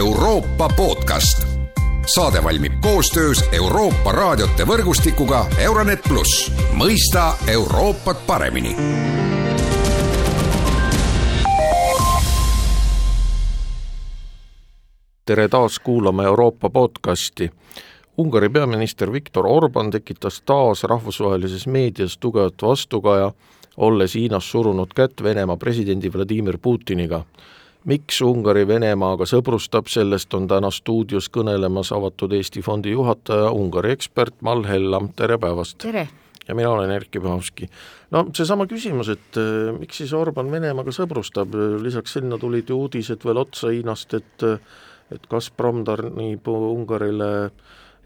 Euroopa podcast. saade valmib koostöös Euroopa raadiote võrgustikuga Euronet pluss, mõista Euroopat paremini tere taas kuulama Euroopa podcasti. Ungari peaminister Viktor Orban tekitas taas rahvusvahelises meedias tugevat vastukaja, olles Hiinas surunud kätt Venemaa presidendi Vladimir Putiniga. Miks Ungari Venemaaga sõbrustab, sellest on täna stuudios kõnelemas avatud Eesti Fondi juhataja, Ungari ekspert Mall Hellam, tere päevast! tere! ja mina olen Erkki Pahovski. no seesama küsimus, et äh, miks siis Orban Venemaaga sõbrustab, lisaks sinna tulid ju uudised veel otsa Hiinast, et äh, et Gazprom tarnib Ungarile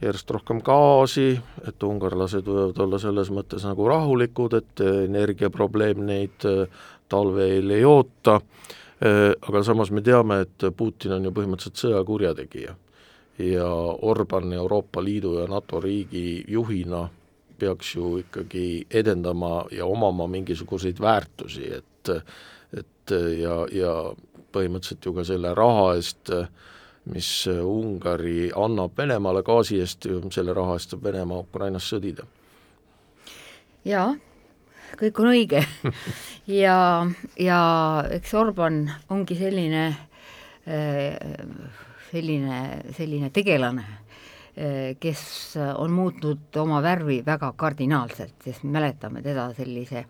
järjest rohkem gaasi, et ungarlased võivad olla selles mõttes nagu rahulikud, et energiaprobleem neid äh, talvel ei oota, äh, aga samas me teame, et Putin on ju põhimõtteliselt sõjakurjategija. ja Orban Euroopa Liidu ja NATO riigi juhina peaks ju ikkagi edendama ja omama mingisuguseid väärtusi, et et ja, ja põhimõtteliselt ju ka selle raha eest äh, mis äh, Ungari annab Venemaale gaasi eest, selle raha eest saab Venemaa Ukrainas sõdida. jaa, kõik on õige ja, ja eks Orban ongi selline, äh, selline, selline tegelane, äh, kes on muutnud oma värvi väga kardinaalselt, sest mäletame teda sellise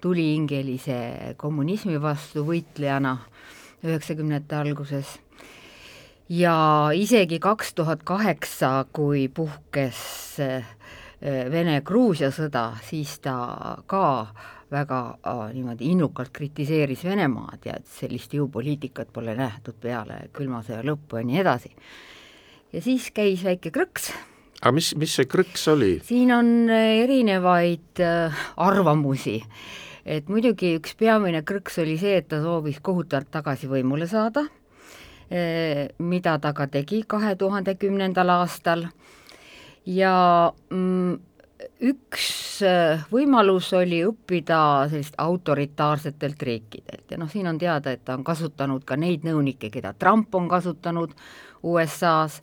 tulihingelise kommunismi vastu võitlejana üheksakümnendate alguses ja isegi kaks tuhat kaheksa, kui puhkes äh, Vene-Gruusia sõda, siis ta ka väga äh, niimoodi innukalt kritiseeris Venemaad ja et sellist jõupoliitikat pole nähtud peale külma sõja lõppu ja nii edasi. ja siis käis väike krõks. aga mis, mis see krõks oli? siin on äh, erinevaid arvamusi et muidugi üks peamine krõks oli see, et ta soovis kohutavalt tagasi võimule saada Eh, mida ta ka tegi kahe tuhande kümnendal aastal. Ja mm, üks eh, võimalus oli õppida sellist autoritaarsetelt riikidelt. Ja noh, siin on teada, et ta on kasutanud ka neid nõunikke, keda Trump on kasutanud USA-s,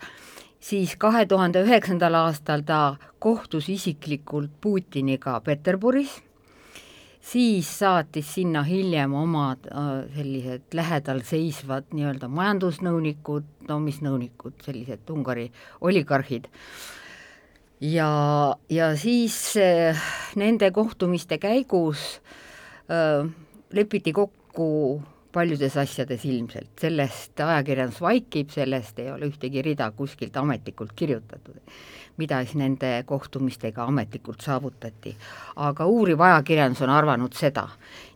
siis kahe tuhande üheksandal aastal ta kohtus isiklikult Putiniga Peterburis siis saatis sinna hiljem omad äh, sellised lähedal seisvad nii-öelda majandusnõunikud, no mis nõunikud, sellised Ungari oligarhid, ja, ja siis äh, nende kohtumiste käigus äh, lepiti kokku paljudes asjades ilmselt, sellest ajakirjandus vaikib, sellest ei ole ühtegi rida kuskilt ametlikult kirjutatud mida siis nende kohtumistega ametlikult saavutati. aga uuriv ajakirjandus on arvanud seda.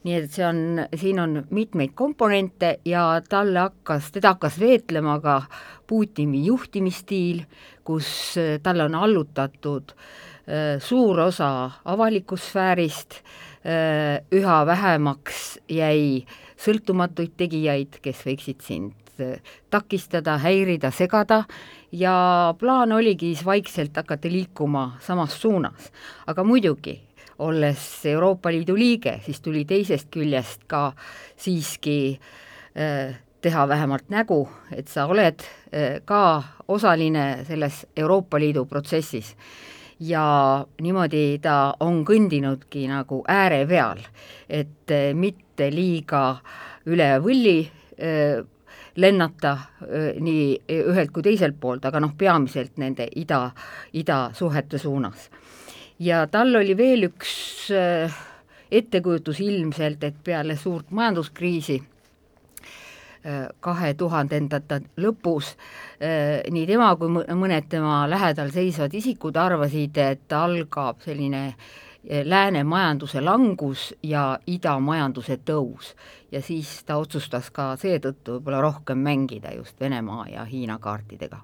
nii et see on, siin on mitmeid komponente ja talle hakkas, teda hakkas veetlema ka Putini juhtimisstiil, kus talle on allutatud äh, suur osa avalikust sfäärist, äh, üha vähemaks jäi sõltumatuid tegijaid, kes võiksid sind äh, takistada, häirida, segada ja plaan oligi siis vaikselt hakata liikuma samas suunas. aga muidugi, olles Euroopa Liidu liige, siis tuli teisest küljest ka siiski äh, teha vähemalt nägu, et sa oled äh, ka osaline selles Euroopa Liidu protsessis. ja niimoodi ta on kõndinudki nagu ääre peal, et mitte liiga üle võlli lennata nii ühelt kui teiselt poolt, aga noh, peamiselt nende ida, idasuhete suunas. ja tal oli veel üks ettekujutus ilmselt, et peale suurt majanduskriisi kahe tuhandendate lõpus nii tema kui mõned tema lähedal seisvad isikud arvasid, et algab selline lääne majanduse langus ja ida majanduse tõus. ja siis ta otsustas ka seetõttu võib-olla rohkem mängida just Venemaa ja Hiina kaartidega.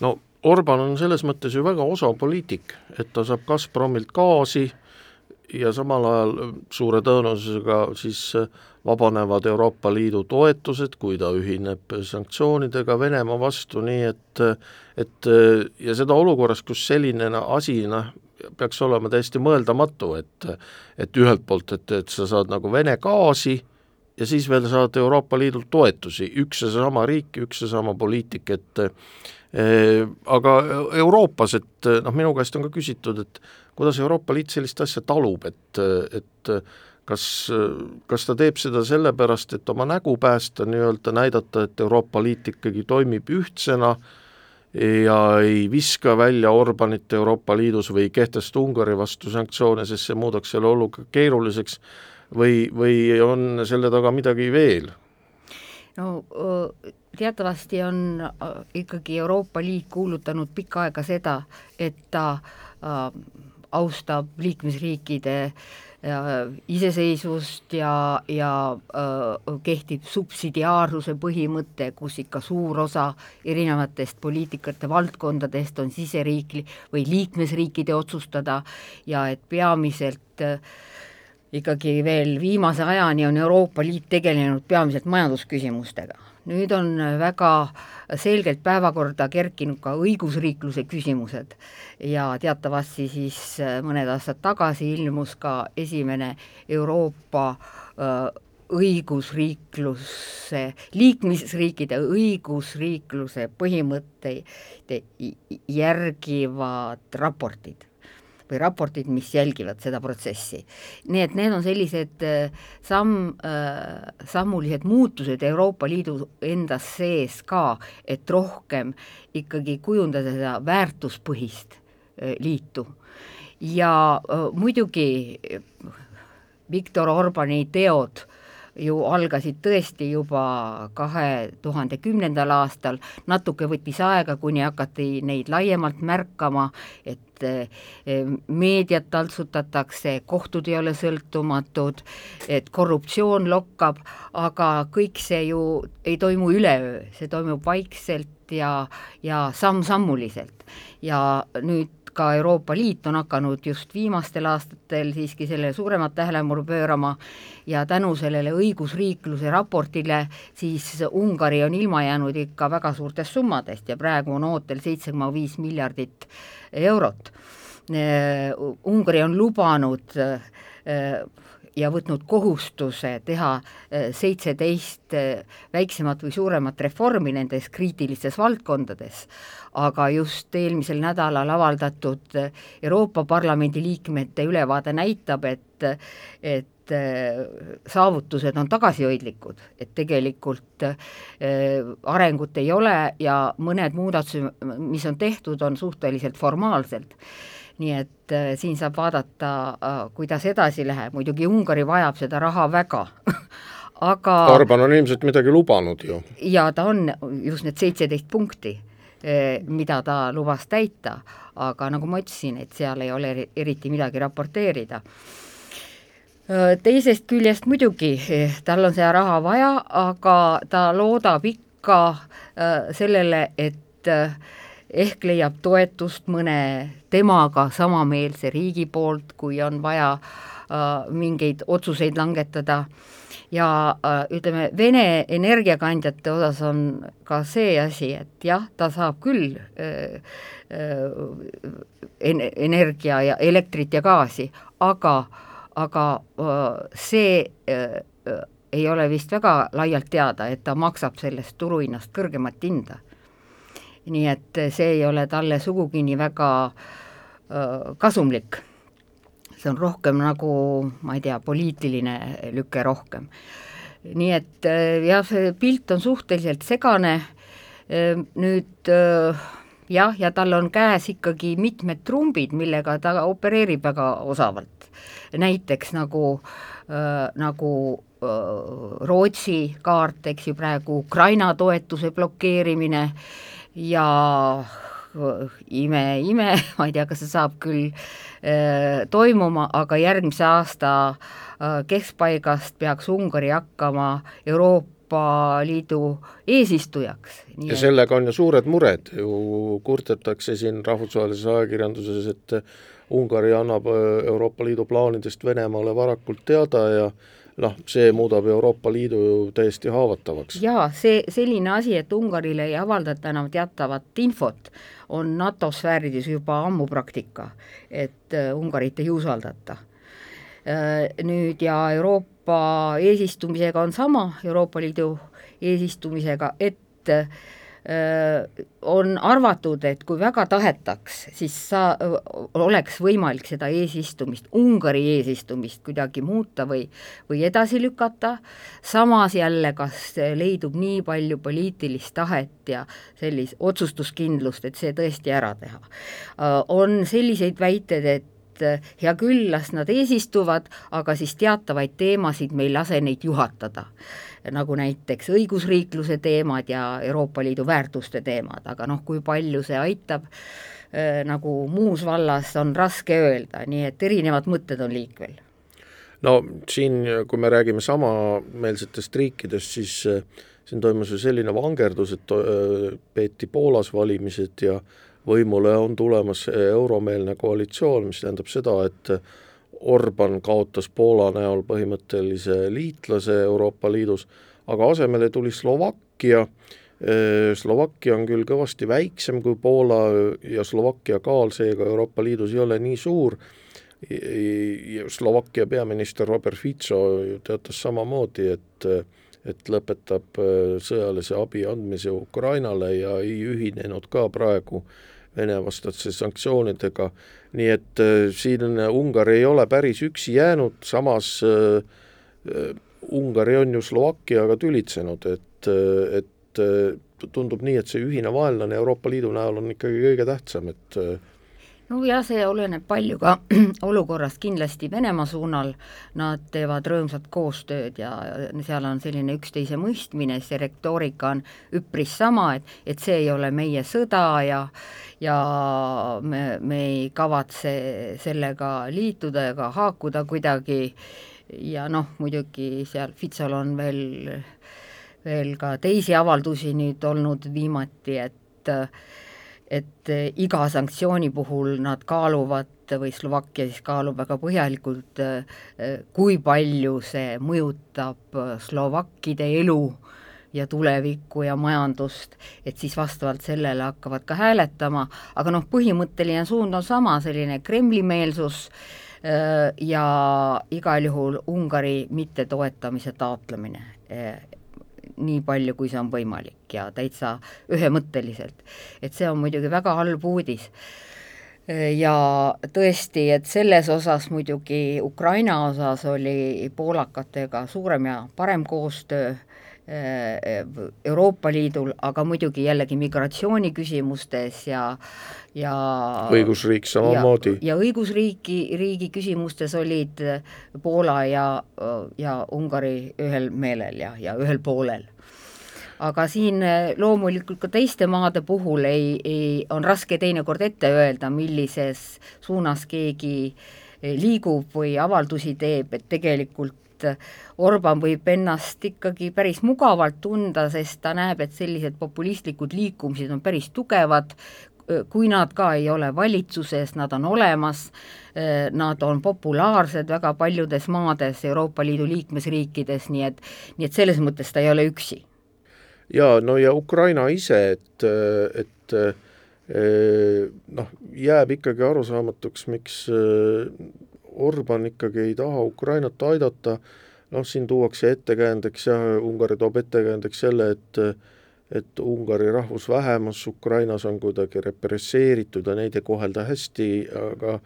no Orban on selles mõttes ju väga osav poliitik, et ta saab Gazpromilt gaasi ja samal ajal suure tõenäosusega siis vabanevad Euroopa Liidu toetused, kui ta ühineb sanktsioonidega Venemaa vastu, nii et et ja seda olukorras, kus selline asi noh, peaks olema täiesti mõeldamatu, et et ühelt poolt, et, et sa saad nagu Vene gaasi ja siis veel saad Euroopa Liidult toetusi, üks ja seesama riik, üks ja sama poliitik, et eh, aga Euroopas, et noh, minu käest on ka küsitud, et kuidas Euroopa Liit sellist asja talub, et, et kas, kas ta teeb seda sellepärast, et oma nägu päästa, nii-öelda näidata, et Euroopa Liit ikkagi toimib ühtsena ja ei viska välja Orbanit Euroopa Liidus või ei kehtesta Ungari vastu sanktsioone, sest see muudaks selle olukorra keeruliseks või, või on selle taga midagi veel? no teatavasti on ikkagi Euroopa Liit kuulutanud pikka aega seda, et ta äh, austab liikmesriikide äh, iseseisvust ja, ja äh, kehtib subsidiaarsuse põhimõte, kus ikka suur osa erinevatest poliitikate valdkondadest on siseriikli- või liikmesriikide otsustada ja et peamiselt äh, ikkagi veel viimase ajani on Euroopa Liit tegelenud peamiselt majandusküsimustega. Nüüd on väga selgelt päevakorda kerkinud ka õigusriikluse küsimused. Ja teatavasti siis mõned aastad tagasi ilmus ka esimene Euroopa õigusriikluse, liikmesriikide õigusriikluse põhimõtteid järgivad raportid või raportid, mis jälgivad seda protsessi. nii et need on sellised äh, samm, äh, sammulised muutused Euroopa Liidu endas sees ka, et rohkem ikkagi kujundada seda väärtuspõhist äh, liitu. ja muidugi Viktor Orbani teod ju algasid tõesti juba kahe tuhande kümnendal aastal, natuke võttis aega, kuni hakati neid laiemalt märkama, et eh, meediat taltsutatakse, kohtud ei ole sõltumatud, et korruptsioon lokkab, aga kõik see ju ei toimu üleöö, see toimub vaikselt ja, ja samm-sammuliselt. ja nüüd ka Euroopa Liit on hakanud just viimastel aastatel siiski sellele suuremat tähelepanu pöörama ja tänu sellele õigusriikluse raportile siis Ungari on ilma jäänud ikka väga suurtest summadest ja praegu on ootel seitse koma viis miljardit eurot. Ungari on lubanud ja võtnud kohustuse teha äh, seitseteist äh, väiksemat või suuremat reformi nendes kriitilistes valdkondades, aga just eelmisel nädalal avaldatud äh, Euroopa Parlamendi liikmete ülevaade näitab, et, et saavutused on tagasihoidlikud, et tegelikult arengut ei ole ja mõned muudatused, mis on tehtud, on suhteliselt formaalselt nii et äh, siin saab vaadata äh,, kuidas edasi läheb, muidugi Ungari vajab seda raha väga. Aga Orban on ilmselt midagi lubanud ju. ja ta on just need seitseteist punkti, äh, mida ta lubas täita, aga nagu ma ütlesin, et seal ei ole eriti midagi raporteerida. Äh, teisest küljest muidugi tal on seda raha vaja, aga ta loodab ikka sellele, et ehk leiab toetust mõne temaga samameelse riigi poolt, kui on vaja äh, mingeid otsuseid langetada. Ja äh, ütleme, Vene energiakandjate osas on ka see asi, et jah, ta saab küll äh, äh, energia ja elektrit ja gaasi, aga, aga äh, see äh, ei ole vist väga laialt teada, et ta maksab sellest turuhinnast kõrgemat hinda nii et see ei ole talle sugugi nii väga äh, kasumlik. see on rohkem nagu, ma ei tea, poliitiline lüke rohkem. nii et jah, see pilt on suhteliselt segane, nüüd jah, ja tal on käes ikkagi mitmed trumbid, millega ta opereerib väga osavalt. näiteks nagu äh,, nagu Rootsi kaart, eks ju, praegu Ukraina toetuse blokeerimine äh,, ja ime-ime, ma ei tea, kas see saab küll äh, toimuma, aga järgmise aasta äh, keskpaigast peaks Ungari hakkama Euroopa Liidu eesistujaks. ja sellega on ju suured mured, ju kurdetakse siin rahvusvahelises ajakirjanduses, et Ungari annab äh, Euroopa Liidu plaanidest Venemaale varakult teada ja noh, see muudab Euroopa Liidu ju täiesti haavatavaks. jaa, see selline asi, et Ungarile ei avaldata enam teatavat infot, on NATO sfäärides juba ammu praktika, et äh, Ungarit ei usaldata Nüüd ja Euroopa eesistumisega on sama, Euroopa Liidu eesistumisega, et on arvatud, et kui väga tahetaks, siis sa, oleks võimalik seda eesistumist, Ungari eesistumist kuidagi muuta või, või edasi lükata, samas jälle, kas leidub nii palju poliitilist tahet ja sellist otsustuskindlust, et see tõesti ära teha. on selliseid väiteid, et hea küll, las nad eesistuvad, aga siis teatavaid teemasid me ei lase neid juhatada nagu näiteks õigusriikluse teemad ja Euroopa Liidu väärtuste teemad, aga noh, kui palju see aitab, äh, nagu muus vallas on raske öelda, nii et erinevad mõtted on liikvel. no siin, kui me räägime samameelsetest riikidest, siis äh, siin toimus ju selline vangerdus, et peeti Poolas valimised ja võimule on tulemas euromeelne koalitsioon, mis tähendab seda, et Orban kaotas Poola näol põhimõttelise liitlase Euroopa Liidus, aga asemele tuli Slovakkia, Slovakkia on küll kõvasti väiksem kui Poola ja Slovakkia kaal seega Euroopa Liidus ei ole nii suur, Slovakkia peaminister Robert Fico teatas samamoodi, et et lõpetab sõjalise abi andmise Ukrainale ja ei ühinenud ka praegu äh, Vene-vastaste sanktsioonidega, nii et äh, siin Ungari ei ole päris üksi jäänud, samas äh, äh, Ungari on ju Slovakkiaga tülitsenud, et, et tundub nii, et see ühine vaenlane Euroopa Liidu näol on ikkagi kõige tähtsam, et nojah, see oleneb palju ka olukorrast kindlasti Venemaa suunal, nad teevad rõõmsat koostööd ja seal on selline üksteise mõistmine, see retoorika on üpris sama, et, et see ei ole meie sõda ja ja me, me ei kavatse sellega liituda ega haakuda kuidagi. Ja noh, muidugi seal Fitsal on veel, veel ka teisi avaldusi nüüd olnud viimati, et et eh, iga sanktsiooni puhul nad kaaluvad või Slovakkia siis kaalub väga põhjalikult, eh, kui palju see mõjutab slovakkide elu ja tulevikku ja majandust, et siis vastavalt sellele hakkavad ka hääletama, aga noh, põhimõtteline suund on sama, selline Kremli-meelsus eh, ja igal juhul Ungari mittetoetamise taotlemine nii palju, kui see on võimalik ja täitsa ühemõtteliselt. et see on muidugi väga halb uudis. ja tõesti, et selles osas muidugi Ukraina osas oli poolakatega suurem ja parem koostöö, Euroopa Liidul, aga muidugi jällegi migratsiooniküsimustes ja ja õigusriik samamoodi. ja õigusriiki, riigi küsimustes olid Poola ja, ja Ungari ühel meelel ja, ja ühel poolel aga siin loomulikult ka teiste maade puhul ei, ei, on raske teinekord ette öelda, millises suunas keegi liigub või avaldusi teeb, et tegelikult Orban võib ennast ikkagi päris mugavalt tunda, sest ta näeb, et sellised populistlikud liikumised on päris tugevad, kui nad ka ei ole valitsuses, nad on olemas, nad on populaarsed väga paljudes maades, Euroopa Liidu liikmesriikides, nii et, nii et selles mõttes ta ei ole üksi. jaa, no ja Ukraina ise, et, et noh, jääb ikkagi arusaamatuks, miks Orban ikkagi ei taha Ukrainat aidata, noh, siin tuuakse ettekäändeks jah, Ungari toob ettekäändeks selle, et et Ungari rahvusvähemus Ukrainas on kuidagi represseeritud ja neid ei kohelda hästi, aga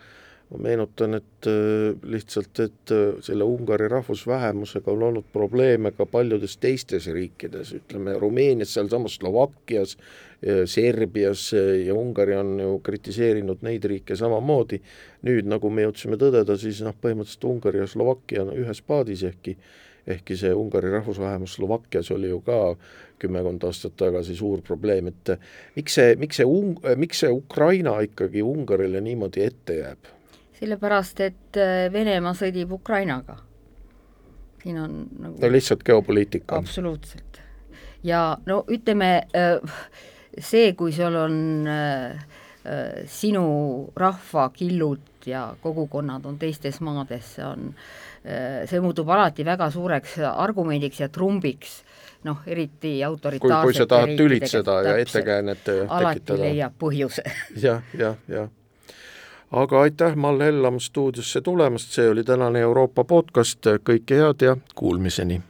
ma meenutan, et äh, lihtsalt, et äh, selle Ungari rahvusvähemusega on olnud probleeme ka paljudes teistes riikides, ütleme Rumeenias, sealsamas Slovakkias, Serbias ja Ungari on ju kritiseerinud neid riike samamoodi, nüüd nagu me jõudsime tõdeda, siis noh, põhimõtteliselt Ungari ja Slovakkia on ühes paadis, ehkki ehkki see Ungari rahvusvähemus Slovakkias oli ju ka kümmekond aastat tagasi suur probleem, et miks see, miks see miks see Ukraina ikkagi Ungarile niimoodi ette jääb? Sellepärast, et äh, Venemaa sõdib Ukrainaga. siin on nagu no lihtsalt geopoliitika. absoluutselt. ja no ütleme, äh, see, kui sul on äh, sinu rahvakillud ja kogukonnad on teistes maades, see on see muutub alati väga suureks argumendiks ja trumbiks, noh, eriti autoritaarsete kui, kui sa tahad tülitseda ja ettekäänet tekitada. alati leiab põhjuse jah, jah, jah. Aga aitäh, Mall Hellam stuudiosse tulemast, see oli tänane Euroopa podcast, kõike head ja kuulmiseni!